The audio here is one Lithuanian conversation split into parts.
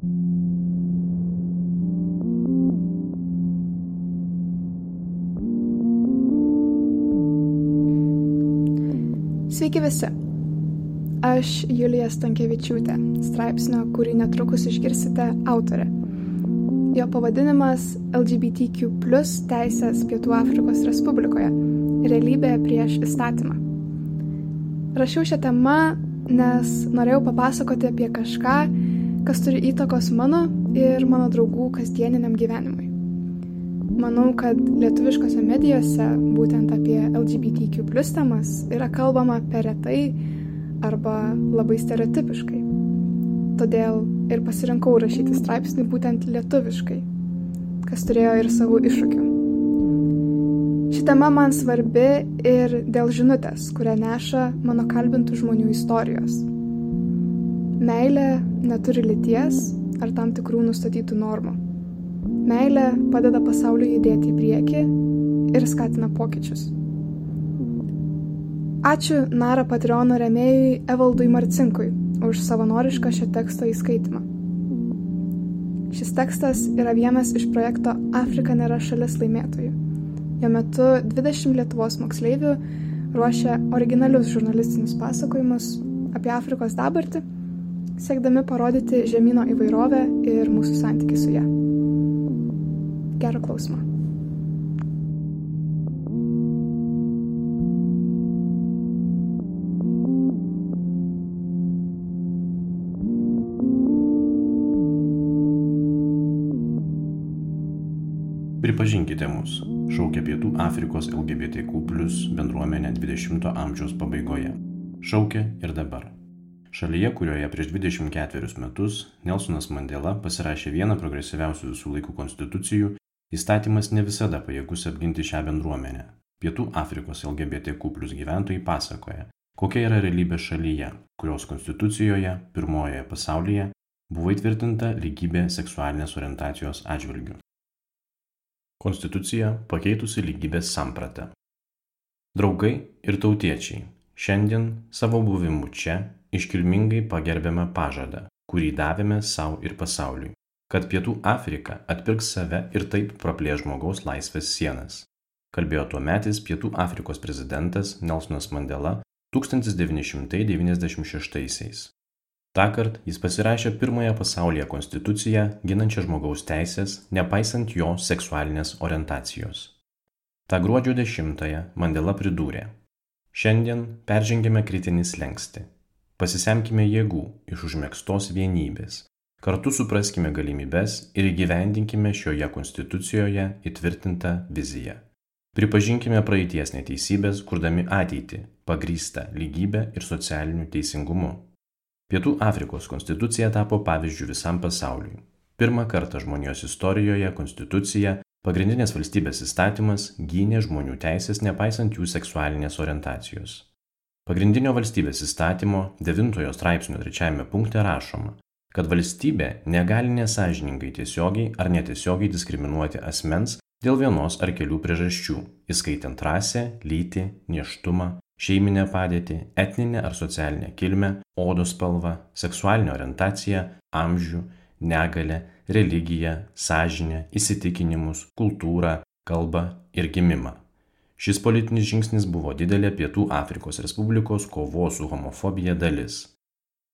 Sveiki visi. Aš Julija Stankievičiūtė, straipsnio, kurį netrukus išgirsite, autorė. Jo pavadinimas LGBTQ plus teisės Pietų Afrikos Respublikoje - realybė prieš įstatymą. Rašiau šią temą, nes norėjau papasakoti apie kažką, kas turi įtakos mano ir mano draugų kasdieniniam gyvenimui. Manau, kad lietuviškose medijose būtent apie LGBTQ plus temas yra kalbama per retai arba labai stereotipiškai. Todėl ir pasirinkau rašyti straipsnį būtent lietuviškai, kas turėjo ir savo iššūkių. Ši tema man svarbi ir dėl žinutės, kurią neša mano kalbintų žmonių istorijos. Meilė neturi lyties ar tam tikrų nustatytų normų. Meilė padeda pasauliu judėti į priekį ir skatina pokyčius. Ačiū Nara Patreono remėjui Evaldui Marcinkui už savanorišką šio teksto įskaitimą. Šis tekstas yra vienas iš projekto Afrika nėra šalis laimėtojų. Jo metu 20 Lietuvos moksleivių ruošia originalius žurnalistinius pasakojimus apie Afrikos dabartį, siekdami parodyti žemynų įvairovę ir mūsų santykių su ją. Gero klausimo. Pripažinkite mus, šaukia Pietų Afrikos LGBTQ bendruomenė 20-ojo amžiaus pabaigoje. Šaukia ir dabar. Šalyje, kurioje prieš 24 metus Nelsonas Mandela pasirašė vieną progresyviausių visų laikų konstitucijų Įstatymas ne visada pajėgus apginti šią bendruomenę. Pietų Afrikos LGBTQ plus gyventojai pasakoja, kokia yra realybė šalyje, kurios konstitucijoje, pirmojoje pasaulyje, buvo įtvirtinta lygybė seksualinės orientacijos atžvilgių. Konstitucija pakeitusi lygybės sampratą. Draugai ir tautiečiai, šiandien savo buvimu čia iškilmingai pagerbėme pažadą, kurį davėme savo ir pasauliui kad Pietų Afrika atpirks save ir taip praplės žmogaus laisvės sienas, kalbėjo tuometis Pietų Afrikos prezidentas Nelsonas Mandela 1996-aisiais. Takart jis pasirašė pirmąją pasaulyje konstituciją ginančią žmogaus teisės, nepaisant jo seksualinės orientacijos. Ta gruodžio 10-ąją Mandela pridūrė: Šiandien peržengėme kritinį slengsti. Pasisemkime jėgų iš užmėgstos vienybės, Kartu supraskime galimybes ir įgyvendinkime šioje konstitucijoje įtvirtintą viziją. Pripažinkime praeities neteisybės, kurdami ateitį, pagrįstą lygybę ir socialiniu teisingumu. Pietų Afrikos konstitucija tapo pavyzdžių visam pasauliui. Pirmą kartą žmonijos istorijoje konstitucija, pagrindinės valstybės įstatymas, gynė žmonių teisės nepaisant jų seksualinės orientacijos. Pagrindinio valstybės įstatymo 9 straipsnio 3 punkte rašoma, kad valstybė negali nesažiningai tiesiogiai ar netiesiogiai diskriminuoti asmens dėl vienos ar kelių priežasčių, įskaitant rasę, lytį, neštumą, šeiminę padėtį, etninę ar socialinę kilmę, odos spalvą, seksualinę orientaciją, amžių, negalę, religiją, sąžinę, įsitikinimus, kultūrą, kalbą ir gimimą. Šis politinis žingsnis buvo didelė Pietų Afrikos Respublikos kovos su homofobija dalis.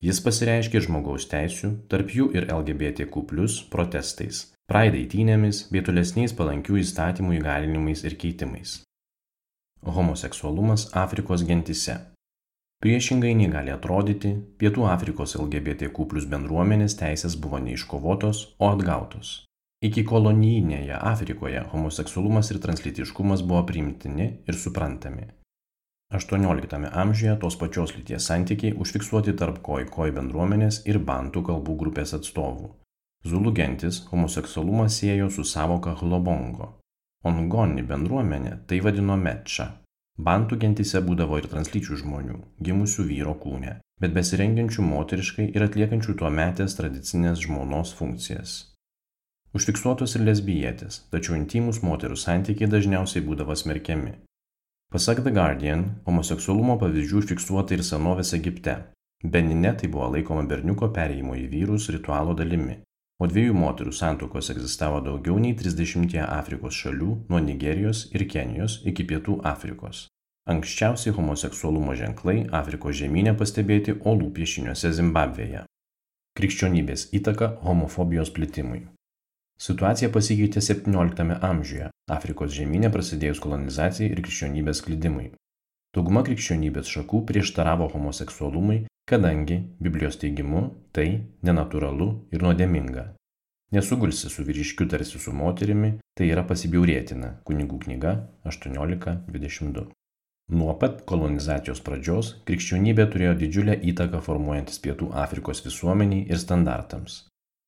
Jis pasireiškė žmogaus teisų, tarp jų ir LGBTQ protestais, Pride eitynėmis bei tolesniais palankių įstatymų įgalinimais ir keitimais. Homoseksualumas Afrikos gentise. Priešingai nei gali atrodyti, Pietų Afrikos LGBTQ bendruomenės teisės buvo neiškovotos, o atgautos. Iki kolonijinėje Afrikoje homoseksualumas ir translytiškumas buvo priimtini ir suprantami. XVIII amžiuje tos pačios lyties santykiai užfiksuoti tarp koi-koi bendruomenės ir bantų kalbų grupės atstovų. Zulų gentis homoseksualumą siejo su savoka hlobongo. Ongoni bendruomenė tai vadino meča. Bantų gentise būdavo ir translyčių žmonių, gimusių vyro kūne, bet besirengiančių moteriškai ir atliekančių tuo metės tradicinės žmonos funkcijas. Užfiksuotos ir lesbietės, tačiau intimus moterų santykiai dažniausiai būdavo smerkiami. Pasak The Guardian, homoseksualumo pavyzdžių fiksuota ir senovės Egipte. Benine tai buvo laikoma berniuko perėjimo į vyrus ritualo dalimi. o dviejų moterų santokos egzistavo daugiau nei 30 Afrikos šalių nuo Nigerijos ir Kenijos iki Pietų Afrikos. Anksčiausiai homoseksualumo ženklai Afrikos žemynė pastebėti olų piešiniuose Zimbabvėje. Krikščionybės įtaka homofobijos plitimui. Situacija pasikeitė XVII amžiuje, Afrikos žemynė prasidėjus kolonizacijai ir krikščionybės klydimui. Dauguma krikščionybės šakų prieštaravo homoseksualumui, kadangi, Biblijos teigimu, tai nenatūralu ir nuodėminga. Nesugulsi su vyriškiu tarsi su moterimi, tai yra pasibjaurėtina. Kunigų knyga 18.22. Nuo pat kolonizacijos pradžios krikščionybė turėjo didžiulę įtaką formuojantis Pietų Afrikos visuomeniai ir standartams.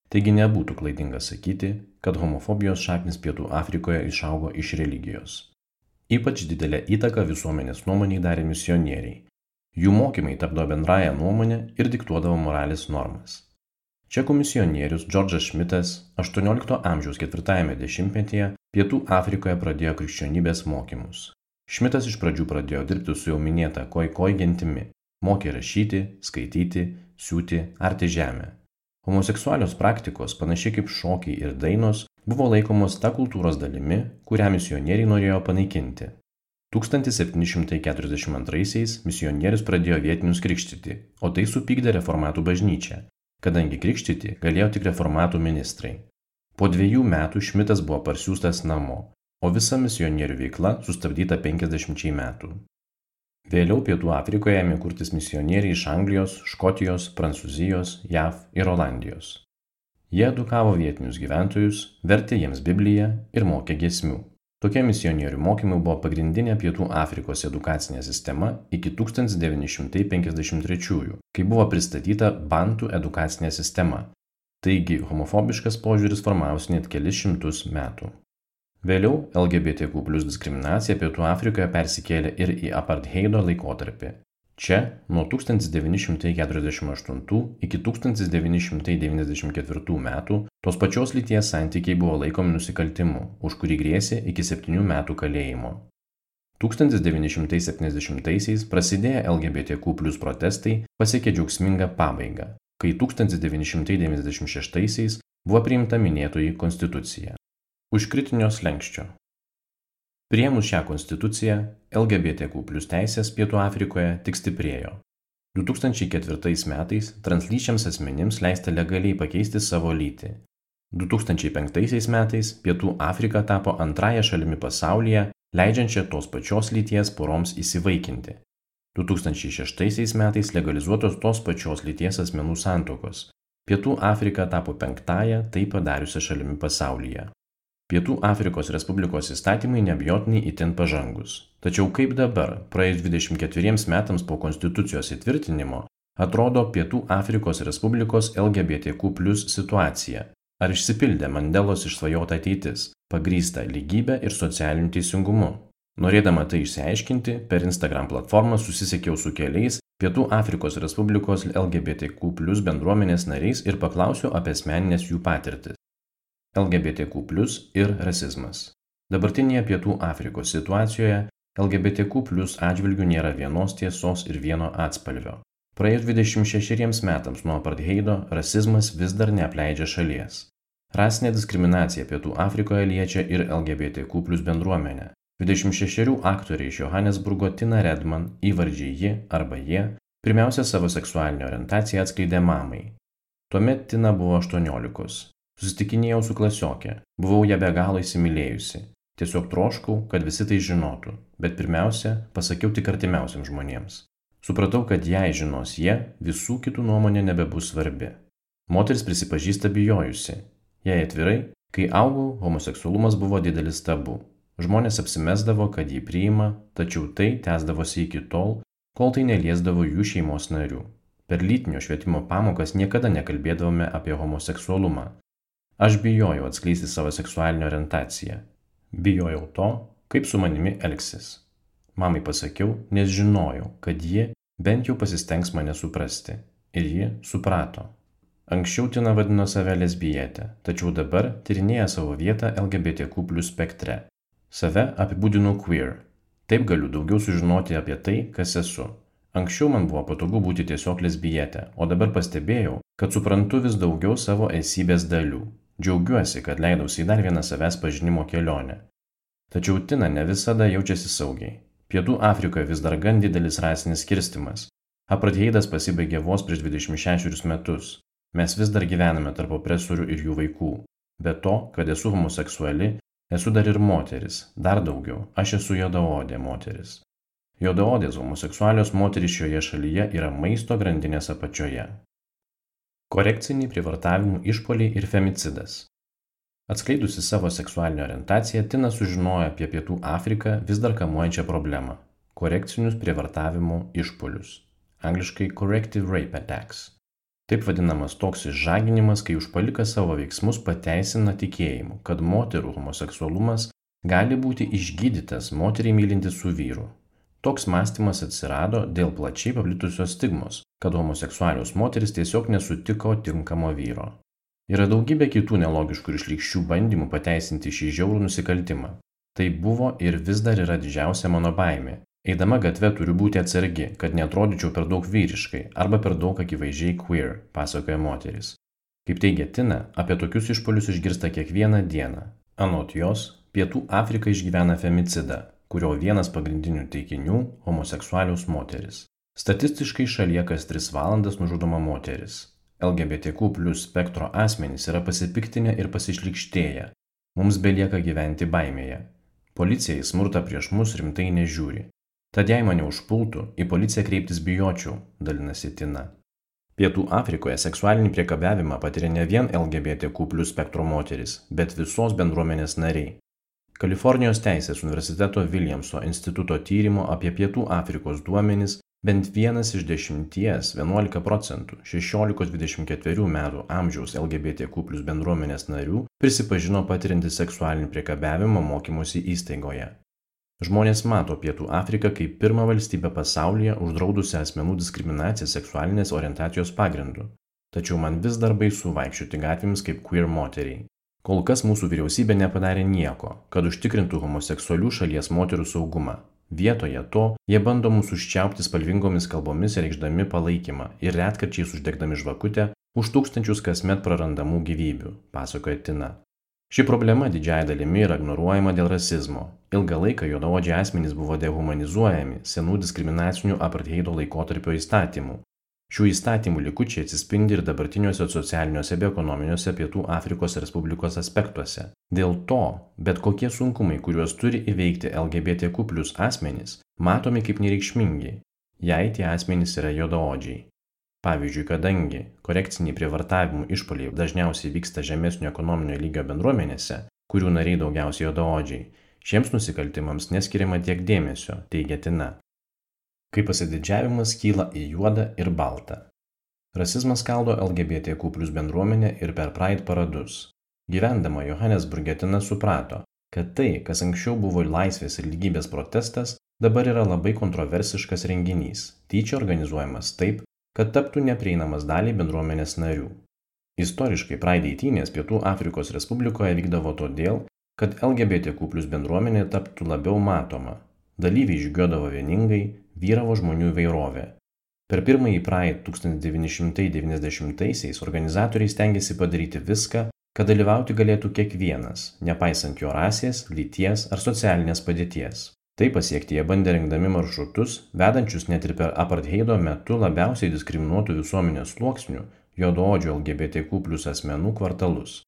Taigi nebūtų klaidinga sakyti, kad homofobijos šaknis Pietų Afrikoje išaugo iš religijos. Ypač didelę įtaką visuomenės nuomoniai darė misionieriai. Jų mokymai tapdavo bendrają nuomonę ir diktuodavo moralės normas. Čekų misionierius Džordžas Šmitas XVIII amžiaus ketvirtajame dešimtmetyje Pietų Afrikoje pradėjo krikščionybės mokymus. Šmitas iš pradžių pradėjo dirbti su jau minėta koi koi gentimi, mokė rašyti, skaityti, siūti, arti žemę, Homoseksualios praktikos, panašiai kaip šokiai ir dainos, buvo laikomos ta kultūros dalimi, kurią misionieriai norėjo panaikinti. 1742-aisiais misionierius pradėjo vietinius krikštyti, o tai supykdė reformatų bažnyčią, kadangi krikštyti galėjo tik reformatų ministrai. Po dviejų metų Šmitas buvo parsiųstas namo, o visa misionierių veikla sustabdyta 50 metų. Vėliau Pietų Afrikoje ėmė kurtis misionieriai iš Anglijos, Škotijos, Prancūzijos, JAV ir Olandijos. Jie edukavo vietinius gyventojus, vertė jiems Bibliją ir mokė giesmių. Tokie misionierių mokymai buvo pagrindinė Pietų Afrikos edukacinė sistema iki 1953-ųjų, kai buvo pristatyta Bantų edukacinė sistema. Taigi homofobiškas požiūris formavosi net kelis šimtus metų. Vėliau LGBTQ plus diskriminacija Pietų Afrikoje persikėlė ir į apartheido laikotarpį. Čia nuo 1948 iki 1994 metų tos pačios lyties santykiai buvo laikomi nusikaltimu, už kurį grėsė iki 7 metų kalėjimo. 1970-aisiais prasidėję LGBTQ plus protestai pasiekė džiaugsmingą pabaigą, kai 1996-aisiais buvo priimta minėtoji konstitucija už kritinio slenksčio. Priemus šią konstituciją, LGBTQ teisės Pietų Afrikoje tik stiprėjo. 2004 metais translyčiams asmenims leista legaliai pakeisti savo lytį. 2005 metais Pietų Afrika tapo antrąją šalimi pasaulyje, leidžiančią tos pačios lyties poroms įsivaikinti. 2006 metais legalizuotos tos pačios lyties asmenų santokos. Pietų Afrika tapo penktąją tai padariusią šalimi pasaulyje. Pietų Afrikos Respublikos įstatymai neabejotinai itin pažangus. Tačiau kaip dabar, praėjus 24 metams po konstitucijos įtvirtinimo, atrodo Pietų Afrikos Respublikos LGBTQ plus situacija? Ar išsipildė Mandelos išsvajota ateitis, pagrįsta lygybė ir socialiniu teisingumu? Norėdama tai išsiaiškinti, per Instagram platformą susisiekiau su keliais Pietų Afrikos Respublikos LGBTQ plus bendruomenės nariais ir paklausiau apie asmeninės jų patirtis. LGBTQ ir rasizmas. Dabartinėje Pietų Afrikos situacijoje LGBTQ atžvilgių nėra vienos tiesos ir vieno atspalvio. Praėjus 26 metams nuo apartheido, rasizmas vis dar neapleidžia šalies. Rasinė diskriminacija Pietų Afrikoje liečia ir LGBTQ bendruomenę. 26 aktoriai iš Johannesburgo Tina Redman įvardžiai ji arba jie pirmiausia savo seksualinę orientaciją atskleidė mamai. Tuomet Tina buvo 18. Susitikinėjau su klasiokė, buvau ją be galo įsimylėjusi. Tiesiog troškau, kad visi tai žinotų, bet pirmiausia, pasakiau tik artimiausiams žmonėms. Supratau, kad jei žinos jie, visų kitų nuomonė nebebus svarbi. Moteris prisipažįsta bijojusi. Jei atvirai, kai augau, homoseksualumas buvo didelis tabu. Žmonės apsimesdavo, kad jį priima, tačiau tai tęsdavosi iki tol, kol tai neliesdavo jų šeimos narių. Per lytinio švietimo pamokas niekada nekalbėdavome apie homoseksualumą, Aš bijojau atskleisti savo seksualinę orientaciją. Bijojau to, kaip su manimi elgsis. Mamai pasakiau, nes žinojau, kad ji bent jau pasistengs mane suprasti. Ir ji suprato. Anksčiau Tina vadino save lesbietę, tačiau dabar tyrinėja savo vietą LGBTQ plus spektre. Save apibūdinu queer. Taip galiu daugiau sužinoti apie tai, kas esu. Anksčiau man buvo patogu būti tiesiog lesbietė, o dabar pastebėjau, kad suprantu vis daugiau savo esybės dalių. Džiaugiuosi, kad leidausi į dar vieną savęs pažinimo kelionę. Tačiau Tina ne visada jaučiasi saugiai. Pietų Afrikoje vis dar gan didelis rasinis skirstimas. Apartheidas pasibaigė vos prieš 26 metus. Mes vis dar gyvename tarp opresorių ir jų vaikų. Be to, kad esu homoseksuali, esu dar ir moteris. Dar daugiau, aš esu juodaodė moteris. Juodaodės homoseksualios moterys šioje šalyje yra maisto grandinės apačioje korekciniai prievartavimų išpuoliai ir femicidas. Atskleidusi savo seksualinę orientaciją tina sužinojo apie pietų afriką vis dar kamuojančią problemą korekcinius prievartavimo išpuolius angliškai corrective rape attacks. Taip vadinamas toks išžaginimas kai užpuolikas savo veiksmus pateisina tikėjimu kad moterų homoseksualumas gali būti išgydytas moterį mylintis su vyru. Toks mąstymas atsirado dėl plačiai paplitusios stigmos, kad homoseksualios moteris tiesiog nesutiko tinkamo vyro. Yra daugybė kitų nelogiškų ir išlikščių bandymų pateisinti šį žiaurų nusikaltimą. Tai buvo ir vis dar yra didžiausia mano baimė. Eidama gatve turiu būti atsargi, kad netrodyčiau per daug vyriškai arba per daug akivaizdžiai queer, pasakoja moteris. Kaip teigia Tina, apie tokius išpolius išgirsta kiekvieną dieną. Anot jos, Pietų Afrika išgyvena femicidą, kurio vienas pagrindinių taikinių - homoseksualios moteris. Statistiškai šalyje kas 3 valandas nužudoma moteris. LGBTQ plus spektro asmenys yra pasipiktinę ir pasišlikštėję. Mums belieka gyventi baimėje. Policija į smurtą prieš mus rimtai nežiūri. Tad jei mane užpultų, į policiją kreiptis bijočiau, dalinasi Tina. Pietų Afrikoje seksualinį priekabiavimą patiria ne vien LGBTQ plus spektro moteris, bet visos bendruomenės nariai. Kalifornijos teisės universiteto Williamso instituto tyrimo apie Pietų Afrikos duomenis bent vienas iš dešimties 11 procentų 16-24 metų amžiaus LGBTQ plus bendruomenės narių prisipažino patiriantis seksualinį priekabiavimą mokymosi įstaigoje. Žmonės mato Pietų Afriką kaip pirmą valstybę pasaulyje uždraudusią asmenų diskriminaciją seksualinės orientacijos pagrindu. Tačiau man vis dar baisu vaikščioti gatvėmis kaip queer moteriai. Kol kas mūsų vyriausybė nepadarė nieko, kad užtikrintų homoseksualių šalies moterų saugumą. Vietoje to jie bando mūsų užčiaupti spalvingomis kalbomis reikšdami palaikymą ir retkarčiais uždegdami žvakutę už tūkstančius kasmet prarandamų gyvybių, pasakoja Tina. Ši problema didžiai dalimi yra ignoruojama dėl rasizmo. Ilgą laiką juodaodžiai asmenys buvo dehumanizuojami senų diskriminacinių apartheido laikotarpio įstatymų, Šių įstatymų likučiai atsispindi ir dabartiniuose socialiniuose bei ekonominiuose Pietų Afrikos Respublikos aspektuose. Dėl to, bet kokie sunkumai, kuriuos turi įveikti LGBTQ plus asmenys, matomi kaip nereikšmingi, jei tie asmenys yra juodaodžiai. Pavyzdžiui, kadangi korekciniai prievartavimų išpoliai dažniausiai vyksta žemesnio ekonominio lygio bendruomenėse, kurių nariai daugiausiai juodaodžiai, šiems nusikaltimams neskiriama tiek dėmesio, teigia Tina kai pasididžiavimas kyla į juodą ir baltą. Rasizmas skaldo LGBTQ plus bendruomenę ir per Pride paradus. Gyvendama Johannesburge Tina suprato, kad tai, kas anksčiau buvo laisvės ir lygybės protestas, dabar yra labai kontroversiškas renginys, tyčia organizuojamas taip, kad taptų neprieinamas daliai bendruomenės narių. Istoriškai Pride eitynės Pietų Afrikos Respublikoje vykdavo todėl, kad LGBTQ plus bendruomenė taptų labiau matoma. Dalyviai žygiuodavo vieningai, vyravo žmonių įvairovė. Per pirmąjį Pride 1990-aisiais organizatoriai stengiasi padaryti viską, kad dalyvauti galėtų kiekvienas, nepaisant jo rasės, lyties ar socialinės padėties. Tai pasiekti jie bandė rengdami maršrutus, vedančius net ir per apartheido metu labiausiai diskriminuotų visuomenės sluoksnių, juodaodžių LGBTQ plus asmenų kvartalus.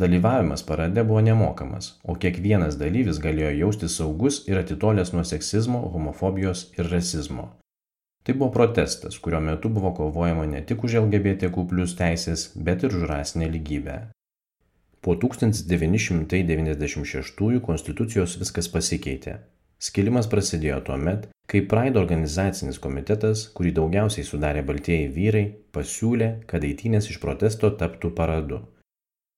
Dalyvavimas parade buvo nemokamas, o kiekvienas dalyvis galėjo jaustis saugus ir atitolęs nuo seksizmo, homofobijos ir rasizmo. Tai buvo protestas, kurio metu buvo kovojama ne tik už LGBTQ plus teisės, bet ir už rasinę lygybę. Po 1996 konstitucijos viskas pasikeitė. Skilimas prasidėjo tuo met, kai Pride organizacinis komitetas, kurį daugiausiai sudarė baltieji vyrai, pasiūlė, kad eitynės iš protesto taptų paradu.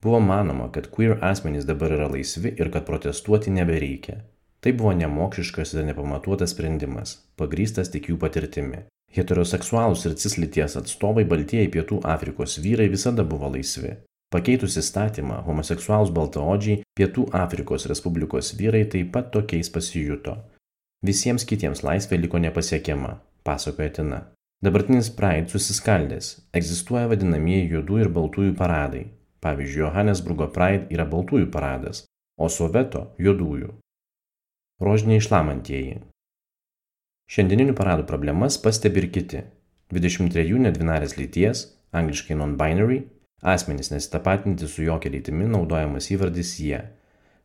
Buvo manoma, kad queer asmenys dabar yra laisvi ir kad protestuoti nebereikia. Tai buvo nemokšiškas ir nepamatuotas sprendimas, pagrystas tik jų patirtimi. Heteroseksualūs ir cislyties atstovai Baltieji Pietų Afrikos vyrai visada buvo laisvi. Pakeitus įstatymą, homoseksualūs baltaodžiai Pietų Afrikos Respublikos vyrai taip pat tokiais pasijuto. Visiems kitiems laisvė liko nepasiekiama, pasakoja Tina. Dabartinis Pride susiskaldęs, egzistuoja vadinamieji juodų ir baltųjų paradai. Pavyzdžiui, Johannesburgo Pride yra baltųjų paradas, o Soveto – juodųjų. Rožiniai šlamantieji. Šiandieninių paradų problemas pastebi ir kiti. 23 nedvinarės lyties, angliškai non-binary, asmenys nesitapatinti su jokia lytimi naudojamas įvardis jie.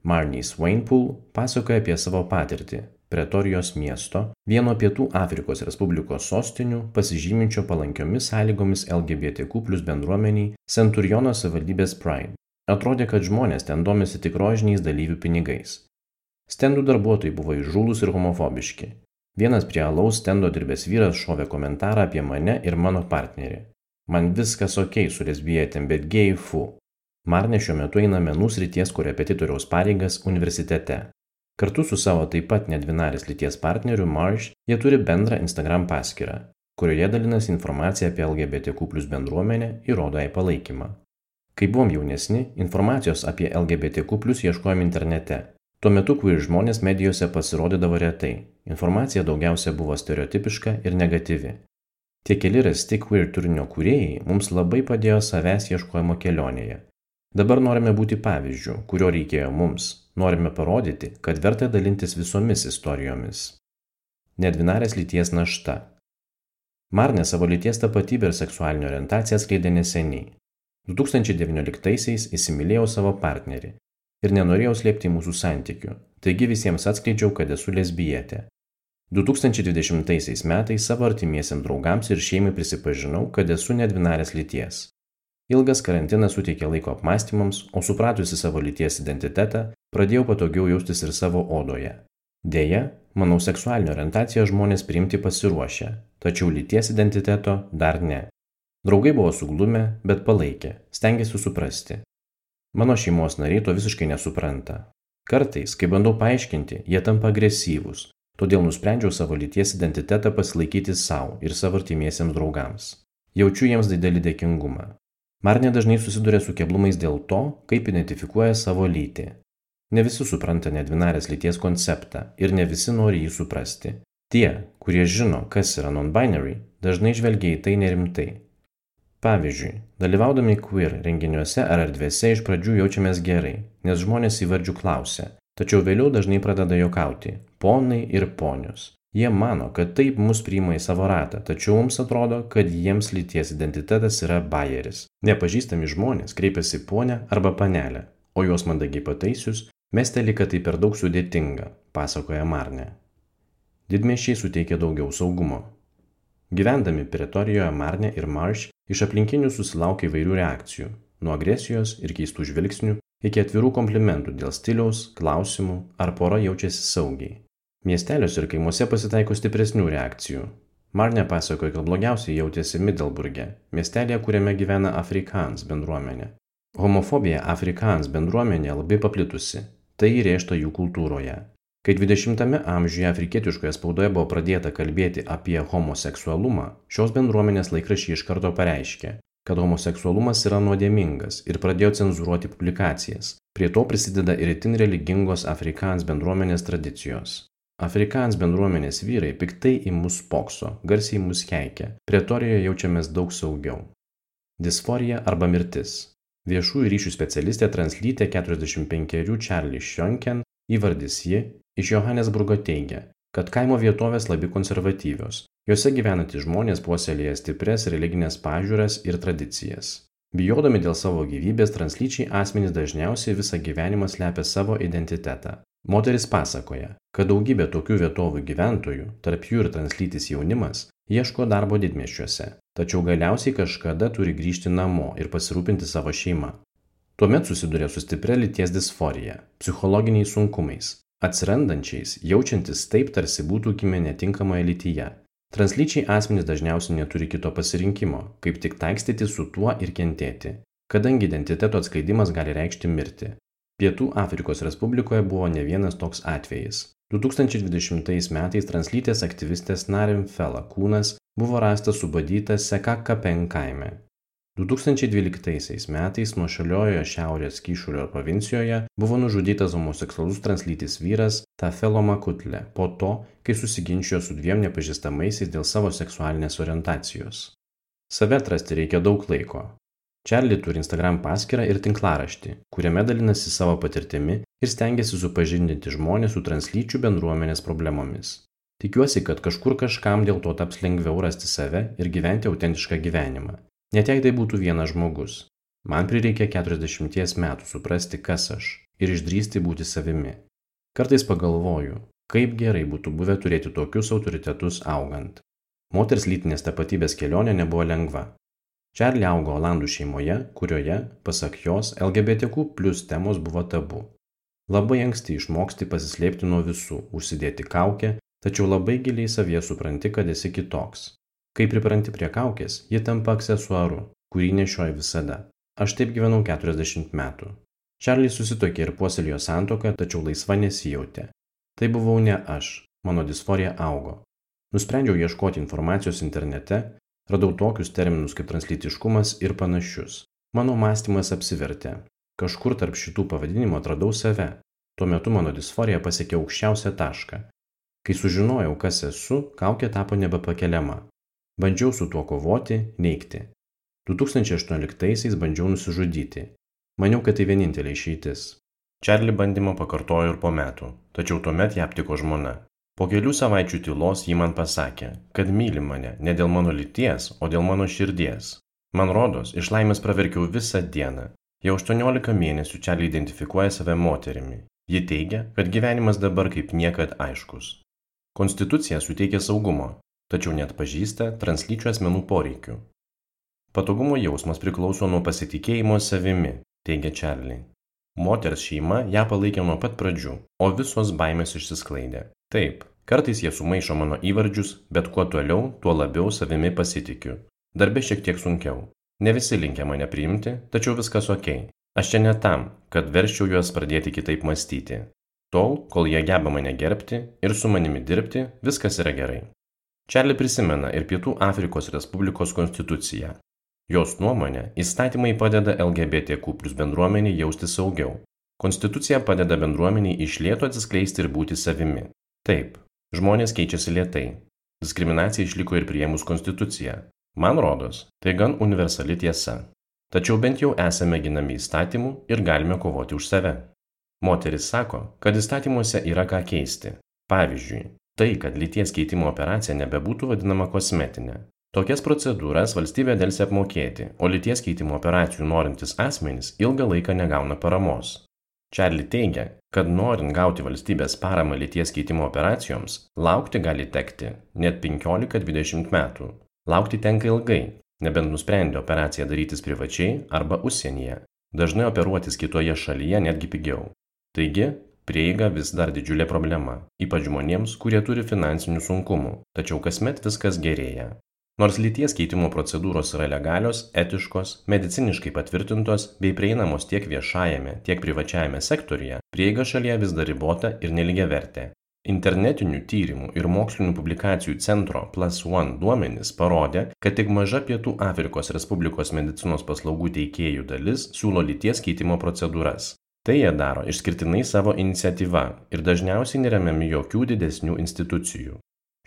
Marnie Swainpool pasakoja apie savo patirtį Pretorijos miesto, vieno Pietų Afrikos Respublikos sostinių, pasižyminčio palankiomis sąlygomis LGBTQ plus bendruomeniai Centuriono savivaldybės Pride. Atrodė, kad žmonės ten domisi tik rožiniais dalyvių pinigais. Stendų darbuotojai buvo įžūlus ir homofobiški. Vienas prie alaus stendo dirbęs vyras šovė komentarą apie mane ir mano partnerį. Man viskas ok su lesbietėm, bet gėjai fu. Marne šiuo metu eina menų srities korepetitoriaus pareigas universitete. Kartu su savo taip pat nedvinarės lyties partneriu Marsh jie turi bendrą Instagram paskyrą, kurioje dalinasi informacija apie LGBTQ plus bendruomenę ir rodo jai palaikymą. Kai buvom jaunesni, informacijos apie LGBTQ plus ieškojom internete Tuo metu queer žmonės medijose pasirodydavo retai, informacija daugiausia buvo stereotipiška ir negatyvi. Tie keli rasti queer turinio kūrėjai mums labai padėjo savęs ieškojimo kelionėje. Dabar norime būti pavyzdžių, kurio reikėjo mums, norime parodyti, kad verta dalintis visomis istorijomis. Nedvinarės lyties našta. Marne savo lyties tapatybę ir seksualinę orientaciją skleidė neseniai. 2019-aisiais įsimylėjau savo partnerį ir nenorėjau slėpti mūsų santykių, taigi visiems atskleidžiau, kad esu lesbietė. 2020 metais savo artimiesiam draugams ir šeimai prisipažinau, kad esu nedvinarės lyties. Ilgas karantinas suteikė laiko apmąstymams, o supratusi savo lyties identitetą, pradėjau patogiau jaustis ir savo odoje. Deja, manau, seksualinę orientaciją žmonės priimti pasiruošę, tačiau lyties identiteto dar ne. Draugai buvo suglumę, bet palaikė, stengiasi suprasti. Mano šeimos nariai to visiškai nesupranta. Kartais, kai bandau paaiškinti, jie tampa agresyvūs, todėl nusprendžiau savo lyties identitetą pasilaikyti savo ir savo artimiesiems draugams. Jaučiu jiems didelį dėkingumą. Marnė dažnai susiduria su keblumais dėl to, kaip identifikuoja savo lytį. Ne visi supranta nedvinarės lyties konceptą ir ne visi nori jį suprasti. Tie, kurie žino, kas yra non-binary, dažnai žvelgia į tai nerimtai Pavyzdžiui, dalyvaudami queer renginiuose ar erdvėse iš pradžių jaučiamės gerai, nes žmonės įvardžių klausia, tačiau vėliau dažnai pradeda jokauti - ponai ir ponios. Jie mano, kad taip mus priima į savo ratą, tačiau mums atrodo, kad jiems lyties identitetas yra bajeris. Nepažįstami žmonės kreipiasi ponę arba panelę, o juos mandagiai pataisius, mesteli, kad tai per daug sudėtinga, pasakoja Marne. Didmešiai suteikia daugiau saugumo. Gyvendami Pretorijoje Marne ir Marsh iš aplinkinių susilaukia įvairių reakcijų – nuo agresijos ir keistų žvilgsnių iki atvirų komplimentų dėl stiliaus, klausimų ar pora jaučiasi saugiai. Miesteliuose ir kaimuose pasitaiko stipresnių reakcijų. Marne pasakoja, kad blogiausiai jautėsi Middelburge, miestelėje, kuriame gyvena Afrikans bendruomenė. Homofobija Afrikans bendruomenė labai paplitusi, tai įrėžta jų kultūroje. Kai 20-ame amžiuje afrikietiškoje spaudoje buvo pradėta kalbėti apie homoseksualumą, šios bendruomenės laikrašiai iš karto pareiškė, kad homoseksualumas yra nuodėmingas ir pradėjo cenzuruoti publikacijas. Prie to prisideda ir itin religingos Afrikans bendruomenės tradicijos. Afrikans bendruomenės vyrai piktai į mus pokso, garsiai mus keikia, pretorijoje jaučiamės daug saugiau. Disforija arba mirtis. Viešųjų ryšių specialistė translytė 45 Charlie Shonken įvardis ji iš johanesburgo teigia kad kaimo vietovės labai konservatyvios jose gyvenantys žmonės puoselėja stiprias religines pažiūras ir tradicijas bijodami dėl savo gyvybės translyčiai asmenys dažniausiai visą gyvenimą slepia savo identitetą moteris pasakoja kad daugybė tokių vietovių gyventojų tarp jų ir translytis jaunimas ieško darbo didmiesčiuose tačiau galiausiai kažkada turi grįžti namo ir pasirūpinti savo šeima. Tuomet susiduria su stipria lyties disforija psichologiniais sunkumais atsirandančiais jaučiantis taip tarsi būtų gimę netinkamoje lytyje. Translyčiai asmenys dažniausiai neturi kito pasirinkimo kaip tik taikstytis su tuo ir kentėti kadangi identiteto atskleidimas gali reikšti mirtį pietų afrikos respublikoje buvo ne vienas toks atvejis 2020 metais translytės aktyvistės Narim Fela kūnas buvo rastas subadytas Sekakkapen kaime. 2012 metais nuošaliojoje Šiaurės Kyšulio provincijoje buvo nužudytas homoseksualus translytis vyras Tafelo Makutle po to, kai susiginčijo su dviem nepažįstamaisiais dėl savo seksualinės orientacijos. Save atrasti reikia daug laiko. Čarli turi Instagram paskyrą ir tinklaraštį, kuriame dalinasi savo patirtimi ir stengiasi supažindinti žmonės su translyčių bendruomenės problemomis. Tikiuosi, kad kažkur kažkam dėl to taps lengviau rasti save ir gyventi autentišką gyvenimą, Net jei tai būtų vienas žmogus. Man prireikė 40 metų suprasti, kas aš ir išdrysti būti savimi. Kartais pagalvoju, kaip gerai būtų buvę turėti tokius autoritetus augant. Moters lytinės tapatybės kelionė nebuvo lengva. Čarli augo Olandų šeimoje, kurioje, pasak jos, LGBTQ plus temos buvo tabu. Labai anksti išmoksti pasislėpti nuo visų, užsidėti kaukę, tačiau labai giliai savyje supranti, kad esi kitoks. Kai pripranti prie kaukės, ji tampa aksesuaru, kurį nešioji visada. Aš taip gyvenau 40 metų. Čarlis susitokė ir puoselėjo santoką, tačiau laisva nesijautė. Tai buvau ne aš, mano disforija augo. Nusprendžiau ieškoti informacijos internete, radau tokius terminus kaip translytiškumas ir panašius. Mano mąstymas apsivertė. Kažkur tarp šitų pavadinimų atradau save. Tuo metu mano disforija pasiekė aukščiausią tašką. Kai sužinojau, kas esu, kaukė tapo nebepakeliama. Bandžiau su tuo kovoti, neigti. 2018-aisiais bandžiau nusižudyti. Maniau, kad tai vienintelė išeitis. Čarli bandymą pakartojo ir po metų, tačiau tuomet ją aptiko žmona. Po kelių savaičių tylos ji man pasakė, kad myli mane ne dėl mano lyties, o dėl mano širdies. Man rodos, iš laimės praverkiau visą dieną. Jau 18 mėnesių Čarli identifikuoja save moterimi. Ji teigia, kad gyvenimas dabar kaip niekad aiškus. Konstitucija suteikia saugumo, tačiau neatpažįsta translyčių asmenų poreikių. Patogumo jausmas priklauso nuo pasitikėjimo savimi, teigia Čarli. Moters šeima ją palaikė nuo pat pradžių, o visos baimės išsisklaidė. Taip, kartais jie sumaišo mano įvardžius, bet kuo toliau, tuo labiau savimi pasitikiu. Darbe šiek tiek sunkiau. Ne visi linkia mane priimti, tačiau viskas ok. Aš čia ne tam, kad verščiau juos pradėti kitaip mąstyti. Tol, kol jie geba mane gerbti ir su manimi dirbti, viskas yra gerai. Čarli prisimena ir Pietų Afrikos Respublikos konstituciją. Jos nuomonė, įstatymai padeda LGBTQ plus bendruomeniai jausti saugiau. Konstitucija padeda bendruomeniai iš lėto atsiskleisti ir būti savimi. Taip, žmonės keičiasi lietai. Diskriminacija išliko ir prieimus konstituciją. Man rodos, tai gan universali tiesa. Tačiau bent jau esame ginami įstatymų ir galime kovoti už save. Moteris sako, kad įstatymuose yra ką keisti. Pavyzdžiui, tai kad lyties keitimo operacija nebebūtų vadinama kosmetinė tokias procedūras valstybė delsia apmokėti o lyties keitimo operacijų norintys asmenys ilgą laiką negauna paramos čarli teigia kad norint gauti valstybės paramą lyties keitimo operacijoms laukti gali tekti net penkiolika dvidešimt metų. Laukti tenka ilgai nebent nusprendė operaciją darytis privačiai arba užsienyje. Dažnai operuotis kitoje šalyje netgi pigiau. Taigi prieiga vis dar didžiulė problema ypač žmonėms kurie turi finansinių sunkumų tačiau kasmet viskas gerėja nors lyties keitimo procedūros yra legalios etiškos mediciniškai patvirtintos bei prieinamos tiek viešajame tiek privačiajame sektoriuje prieiga šalyje vis dar ribota ir nelygiavertė. Internetinių tyrimų ir mokslinių publikacijų centro plus one duomenys parodė kad tik maža pietų afrikos respublikos medicinos paslaugų teikėjų dalis siūlo lyties keitimo procedūras. Tai jie daro išskirtinai savo iniciatyva ir dažniausiai neremiami jokių didesnių institucijų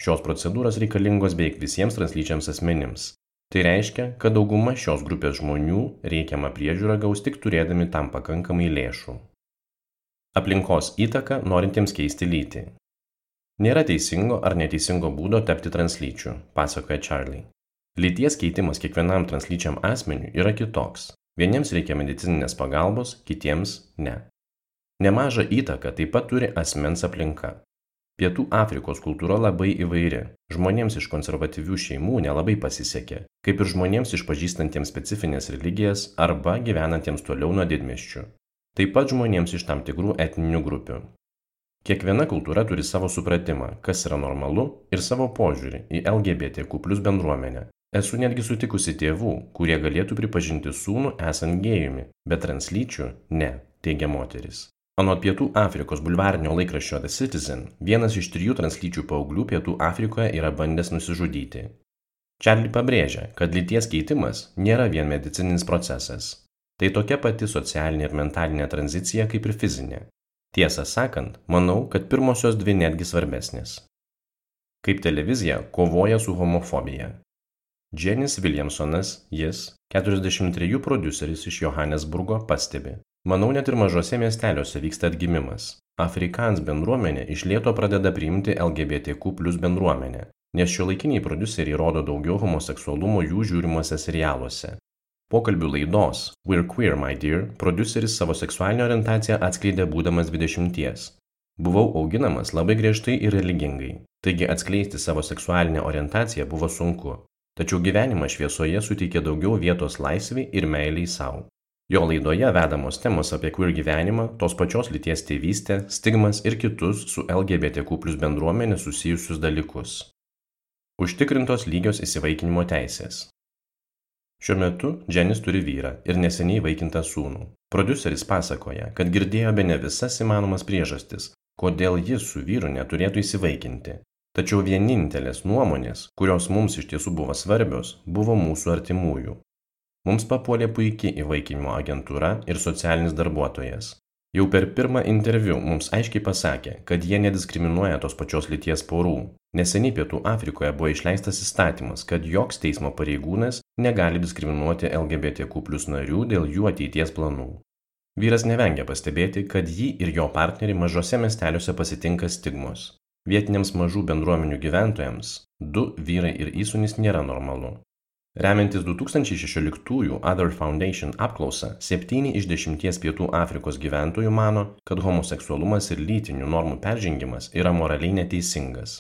šios procedūros reikalingos beveik visiems translyčiams asmenims. Tai reiškia kad dauguma šios grupės žmonių reikiamą priežiūrą gaus tik turėdami tam pakankamai lėšų. Aplinkos įtaka norintiems keisti lytį. Nėra teisingo ar neteisingo būdo tapti translyčiu pasakoja čarli lyties keitimas kiekvienam translyčiam asmeniui yra kitoks. Vieniems reikia medicininės pagalbos, kitiems ne. Nemažą įtaką taip pat turi asmens aplinka. Pietų Afrikos kultūra labai įvairi. Žmonėms iš konservatyvių šeimų nelabai pasisekė, kaip ir žmonėms išpažįstantiems specifines religijas arba gyvenantiems toliau nuo didmeščių. Taip pat žmonėms iš tam tikrų etninių grupių. Kiekviena kultūra turi savo supratimą, kas yra normalu ir savo požiūrį į LGBTQ plus bendruomenę, Esu netgi sutikusi tėvų, kurie galėtų pripažinti sūnų esant gėjumi, bet translyčių ne, teigia moteris. Anot Pietų Afrikos bulvarinio laikraščio The Citizen, vienas iš trijų translyčių paauglių Pietų Afrikoje yra bandęs nusižudyti. Čarli pabrėžia, kad lyties keitimas nėra vien medicininis procesas. Tai tokia pati socialinė ir mentalinė tranzicija kaip ir fizinė. Tiesą sakant, manau, kad pirmosios dvi netgi svarbesnės. Kaip televizija kovoja su homofobija. Jenis Williamsonas, jis, 43 produceris iš Johannesburgo, pastebi. Manau, net ir mažose miesteliuose vyksta atgimimas. Afrikans bendruomenė iš lieto pradeda priimti LGBTQ plus bendruomenę, nes šio laikiniai produceriai rodo daugiau homoseksualumo jų žiūrimuose serialuose. Pokalbių laidos We're Queer, My Dear produceris savo seksualinę orientaciją atskleidė būdamas 20. Buvau auginamas labai griežtai ir religingai, taigi atskleisti savo seksualinę orientaciją buvo sunku, tačiau gyvenimas šviesoje suteikė daugiau vietos laisviai ir meiliai savo. Jo laidoje vedamos temos apie queer gyvenimą, tos pačios lyties tėvystę, stigmas ir kitus su LGBTQ plus bendruomenė susijusius dalykus. Užtikrintos lygios įsivaikinimo teisės. Šiuo metu Dženis turi vyrą ir neseniai vaikintą sūnų. Produceris pasakoja, kad girdėjo be ne visas įmanomas priežastis, kodėl jis su vyru neturėtų įsivaikinti. Tačiau vienintelės nuomonės, kurios mums iš tiesų buvo svarbios, buvo mūsų artimųjų. Mums papuolė puikiai įvaikinimo agentūra ir socialinis darbuotojas. Jau per pirmą interviu mums aiškiai pasakė, kad jie nediskriminuoja tos pačios lyties porų. Neseniai Pietų Afrikoje buvo išleistas įstatymas, kad joks teismo pareigūnas negali diskriminuoti LGBTQ plus narių dėl jų ateities planų. Vyras nevengia pastebėti, kad jį ir jo partnerį mažose miesteliuose pasitinka stigmos. Vietiniams mažų bendruomenių gyventojams du vyrai ir įsunis nėra normalu. Remiantis 2016 Other Foundation apklausa, 7 iš 10 Pietų Afrikos gyventojų mano, kad homoseksualumas ir lytinių normų peržengimas yra moraliai neteisingas.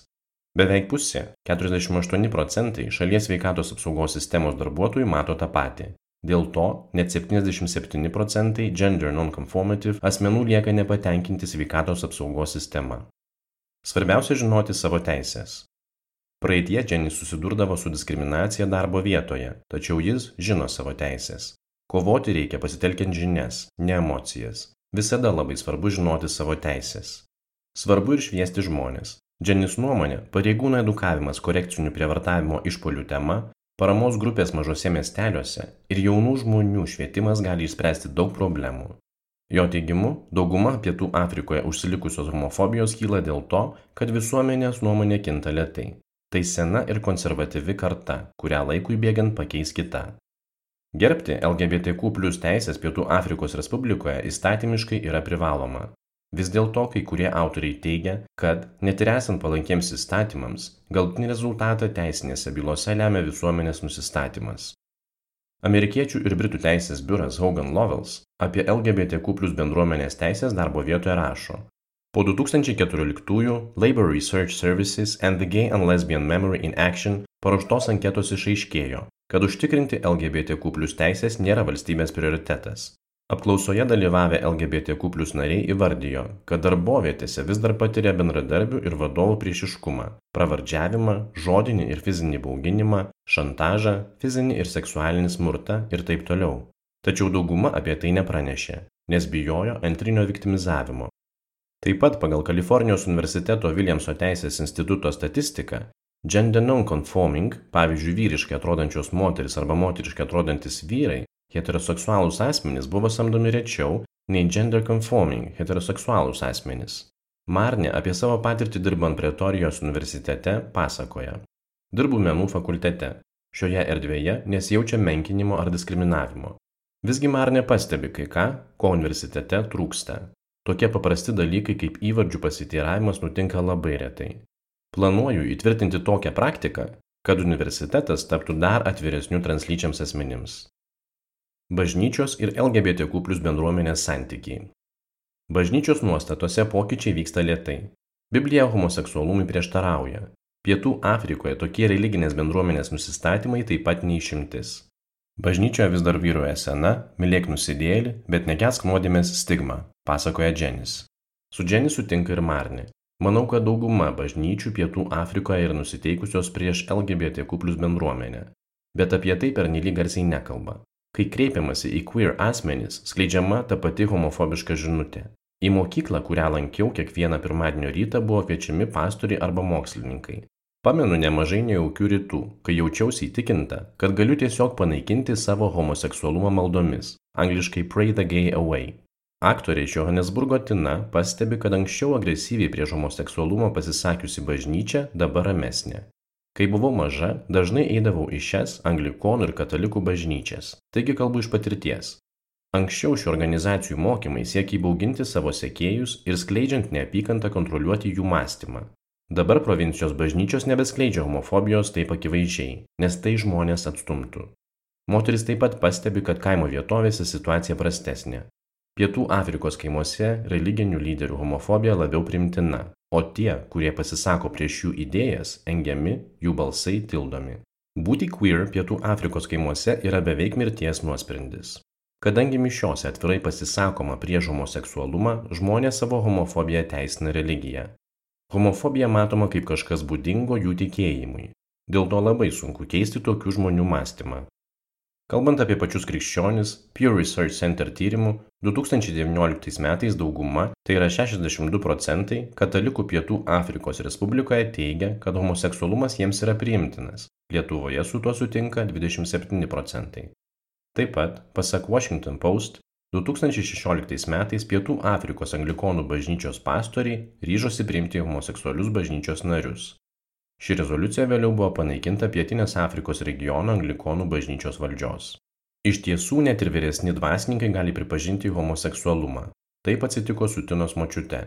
Beveik pusė, 48 procentai šalies sveikatos apsaugos sistemos darbuotojų mato tą patį. Dėl to net 77 procentai gender nonconformative asmenų lieka nepatenkinti sveikatos apsaugos sistema. Svarbiausia žinoti savo teisės. Praeitie Dženis susidurdavo su diskriminacija darbo vietoje, tačiau jis žino savo teisės. Kovoti reikia pasitelkiant žinias, ne emocijas. Visada labai svarbu žinoti savo teisės. Svarbu ir šviesti žmonės. Dženis nuomonė, pareigūnų edukavimas korekcinių prievartavimo išpolių tema, paramos grupės mažose miesteliuose ir jaunų žmonių švietimas gali išspręsti daug problemų. Jo teigimu, dauguma Pietų Afrikoje užsilikusios homofobijos kyla dėl to, kad visuomenės nuomonė kinta lietai. Tai sena ir konservatyvi karta, kurią laikui bėgant pakeis kita. Gerbti LGBTQ plus teisės Pietų Afrikos Respublikoje įstatymiškai yra privaloma. Vis dėlto kai kurie autoriai teigia, kad, net ir esant palankiems įstatymams, galutinį rezultatą teisinėse bylose lemia visuomenės nusistatymas. Amerikiečių ir Britų teisės biuras Hogan Lovells apie LGBTQ plus bendruomenės teisės darbo vietoje rašo, Po 2014 Labor Research Services and the Gay and Lesbian Memory in Action paruoštos anketos išaiškėjo, kad užtikrinti LGBTQ plus teisės nėra valstybės prioritetas. Apklausoje dalyvavę LGBTQ plus nariai įvardijo, kad darbovietėse vis dar patiria bendradarbių ir vadovų priešiškumą, pravardžiavimą, žodinį ir fizinį bauginimą, šantažą, fizinį ir seksualinį smurtą ir taip toliau. Tačiau dauguma apie tai nepranešė, nes bijojo antrinio viktimizavimo Taip pat pagal Kalifornijos universiteto Williamso teisės instituto statistiką, gender non-conforming, pavyzdžiui, vyriškai atrodančios moteris arba moteriškai atrodantis vyrai, heteroseksualūs asmenys buvo samdomi rečiau nei gender conforming, heteroseksualūs asmenys. Marne apie savo patirtį dirbant Pretorijos universitete pasakoja. Dirbu menų fakultete. Šioje erdvėje nesijaučia menkinimo ar diskriminavimo. Visgi Marne pastebi kai ką, ko universitete trūksta. Tokie paprasti dalykai kaip įvardžių pasiteiravimas nutinka labai retai. Planuoju įtvirtinti tokią praktiką, kad universitetas taptų dar atviresnių translyčiams asmenims. Bažnyčios ir LGBTQ plus bendruomenės santykiai. Bažnyčios nuostatose pokyčiai vyksta lietai. Biblija homoseksualumui prieštarauja. Pietų Afrikoje tokie religinės bendruomenės nusistatymai taip pat neišimtis. Bažnyčioje vis dar vyruoja sena, mylėk nusidėlį, bet nekesk nuodėmės stigma, pasakoja Dženis. Su Dženis sutinka ir Marni. Manau, kad dauguma bažnyčių Pietų Afrikoje yra nusiteikusios prieš LGBTQ plus bendruomenę, bet apie tai per nelį garsiai nekalba. Kai kreipiamasi į queer asmenys, skleidžiama ta pati homofobiška žinutė. Į mokyklą, kurią lankiau kiekvieną pirmadienio rytą, buvo kviečiami pastoriai arba mokslininkai. Pamenu nemažai nejaukių rytų, kai jaučiausi įtikinta, kad galiu tiesiog panaikinti savo homoseksualumą maldomis, angliškai Pray the Gay Away. Aktorė iš Johannesburgo Tina pastebi, kad anksčiau agresyviai prieš homoseksualumą pasisakiusi bažnyčia dabar ramesnė. Kai buvau maža, dažnai eidavau į šias anglikonų ir katalikų bažnyčias, taigi kalbu iš patirties. Anksčiau šių organizacijų mokymai siekia įbauginti savo sekėjus ir skleidžiant neapykantą kontroliuoti jų mąstymą, Dabar provincijos bažnyčios nebeskleidžia homofobijos taip akivaizdžiai, nes tai žmonės atstumtų. Moteris taip pat pastebi, kad kaimo vietovėse situacija prastesnė. Pietų Afrikos kaimuose religinių lyderių homofobija labiau primtina, o tie, kurie pasisako prieš jų idėjas, engiami, jų balsai tildomi. Būti queer Pietų Afrikos kaimuose yra beveik mirties nuosprendis. Kadangi mišiose atvirai pasisakoma prieš homoseksualumą, žmonės savo homofobiją teisina religiją, Homofobija matoma kaip kažkas būdingo jų tikėjimui. Dėl to labai sunku keisti tokių žmonių mąstymą. Kalbant apie pačius krikščionis, Pew Research Center tyrimų 2019 metais dauguma, tai yra 62 procentai, katalikų Pietų Afrikos Respublikoje teigia, kad homoseksualumas jiems yra priimtinas. Lietuvoje su tuo sutinka 27 procentai. Taip pat, pasak Washington Post, 2016 metais Pietų Afrikos anglikonų bažnyčios pastoriai ryžosi priimti homoseksualius bažnyčios narius. Ši rezoliucija vėliau buvo panaikinta Pietinės Afrikos regiono anglikonų bažnyčios valdžios. Iš tiesų net ir vyresni dvasininkai gali pripažinti homoseksualumą. Taip atsitiko su Tinos močiute.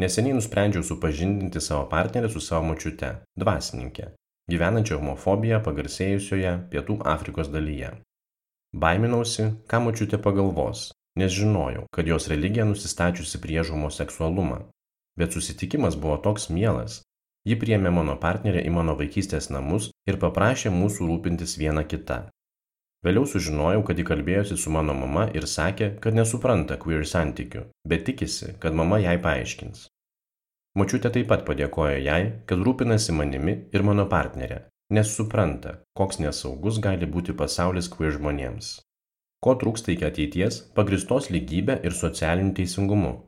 Neseniai nusprendžiau supažindinti savo partnerį su savo močiute, dvasininkė, gyvenančia homofobiją pagarsėjusioje Pietų Afrikos dalyje. Baiminausi, ką močiutė pagalvos, nes žinojau, kad jos religija nusistačiusi prieš homoseksualumą. Bet susitikimas buvo toks mielas. Ji priėmė mano partnerę į mano vaikystės namus ir paprašė mūsų rūpintis viena kita. Vėliau sužinojau, kad ji kalbėjosi su mano mama ir sakė, kad nesupranta queer santykių, bet tikisi, kad mama jai paaiškins. Močiutė taip pat padėkojo jai, kad rūpinasi manimi ir mano partnerė, nes supranta, koks nesaugus gali būti pasaulis queer žmonėms. Ko trūksta iki ateities - pagristos lygybė ir socialiniu teisingumu.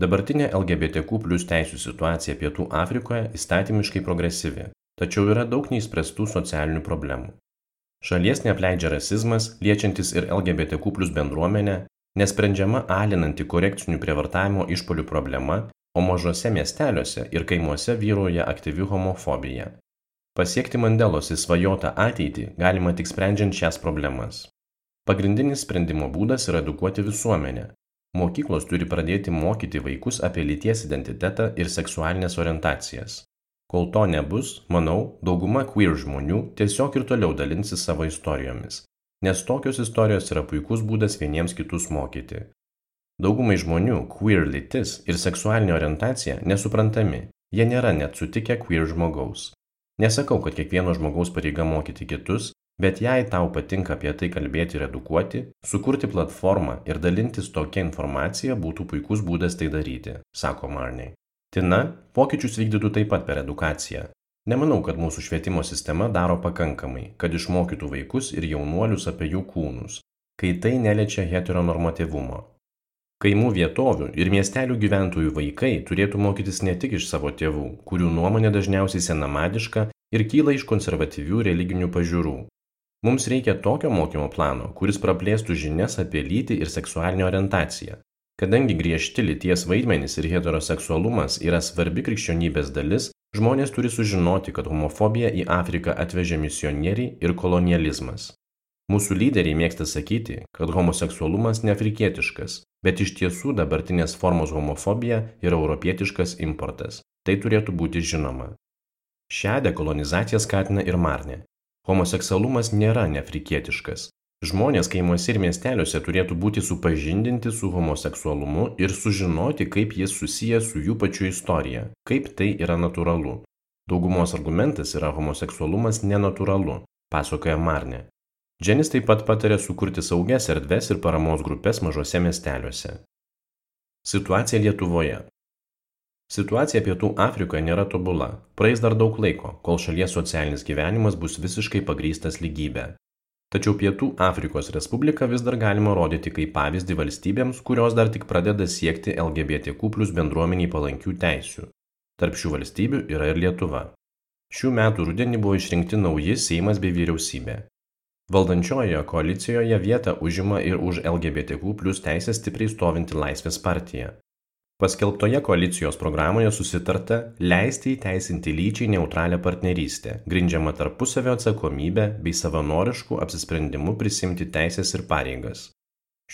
Dabartinė LGBTQ plus teisų situacija Pietų Afrikoje įstatymiškai progresyvi, tačiau yra daug neįspręstų socialinių problemų. Šalies neapleidžia rasizmas, liečiantis ir LGBTQ plus bendruomenę, nesprendžiama alinanti korekcinių prievartavimo išpolių problema, o mažose miesteliuose ir kaimuose vyroja aktyvi homofobija. Pasiekti Mandelos įsvajotą ateitį galima tik sprendžiant šias problemas. Pagrindinis sprendimo būdas yra edukuoti visuomenę. Mokyklos turi pradėti mokyti vaikus apie lyties identitetą ir seksualinės orientacijas. Kol to nebus, manau, dauguma queer žmonių tiesiog ir toliau dalinsis savo istorijomis, nes tokios istorijos yra puikus būdas vieniems kitus mokyti. Daugumai žmonių queer lytis ir seksualinė orientacija nesuprantami, jie nėra net sutikę queer žmogaus. Nesakau, kad kiekvieno žmogaus pareiga mokyti kitus, bet jei tau patinka apie tai kalbėti ir edukuoti, sukurti platformą ir dalintis tokia informacija būtų puikus būdas tai daryti, sako Marney. Tina pokyčius vykdytų taip pat per edukaciją. Nemanau, kad mūsų švietimo sistema daro pakankamai, kad išmokytų vaikus ir jaunuolius apie jų kūnus, kai tai neliečia heteronormatyvumo, Kaimų vietovių ir miestelių gyventojų vaikai turėtų mokytis ne tik iš savo tėvų, kurių nuomonė dažniausiai senamadiška ir kyla iš konservatyvių religinių pažiūrų. Mums reikia tokio mokymo plano, kuris praplėstų žinias apie lytį ir seksualinę orientaciją. Kadangi griežti lyties vaidmenys ir heteroseksualumas yra svarbi krikščionybės dalis, žmonės turi sužinoti, kad homofobiją į Afriką atvežė misionieriai ir kolonializmas. Mūsų lyderiai mėgsta sakyti, kad homoseksualumas neafrikietiškas, bet iš tiesų dabartinės formos homofobija yra europietiškas importas. Tai turėtų būti žinoma. Šią dekolonizaciją skatina ir Marnė. Homoseksualumas nėra neafrikietiškas. Žmonės kaimuose ir miesteliuose turėtų būti supažindinti su homoseksualumu ir sužinoti, kaip jis susijęs su jų pačių istorija, kaip tai yra natūralu. Daugumos argumentas yra homoseksualumas nenatūralu, pasakoja Marnė. Dženis taip pat patarė sukurti saugias erdves ir paramos grupės mažose miesteliuose. Situacija Lietuvoje. Situacija Pietų Afrikoje nėra tobula. Praeis dar daug laiko, kol šalies socialinis gyvenimas bus visiškai pagrystas lygybė. Tačiau Pietų Afrikos Respubliką vis dar galima rodyti kaip pavyzdį valstybėms, kurios dar tik pradeda siekti LGBTQ plus bendruomeniai palankių teisių. Tarp šių valstybių yra ir Lietuva. Šių metų rudenį buvo išrinkti nauji Seimas bei vyriausybė. Valdančiojoje koalicijoje vietą užima ir už LGBTQ plus teisę stipriai stovinti Laisvės partija. Paskelbtoje koalicijos programoje susitarta leisti įteisinti lyčiai neutralią partnerystę, grindžiamą tarpusavio atsakomybę bei savanoriškų apsisprendimų prisimti teisės ir pareigas.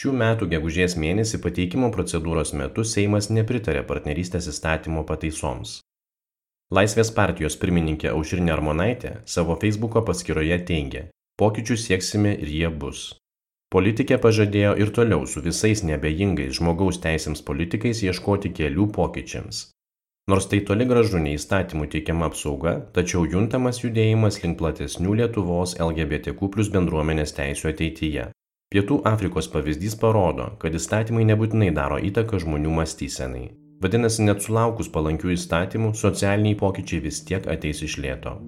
Šių metų gegužės mėnesį pateikimo procedūros metu Seimas nepritarė partnerystės įstatymo pataisoms. Laisvės partijos pirmininkė Aušrinė Armonaitė savo Facebooko paskyroje teigia, pokyčių sieksime ir jie bus. Politikė pažadėjo ir toliau su visais nebejingais žmogaus teisėms politikais ieškoti kelių pokyčiams. Nors tai toli gražu ne įstatymų teikiama apsauga, tačiau juntamas judėjimas link platesnių Lietuvos LGBTQ plus bendruomenės teisų ateityje. Pietų Afrikos pavyzdys parodo, kad įstatymai nebūtinai daro įtaką žmonių mąstysenai. Vadinasi, net sulaukus palankių įstatymų, socialiniai pokyčiai vis tiek ateis iš lėto.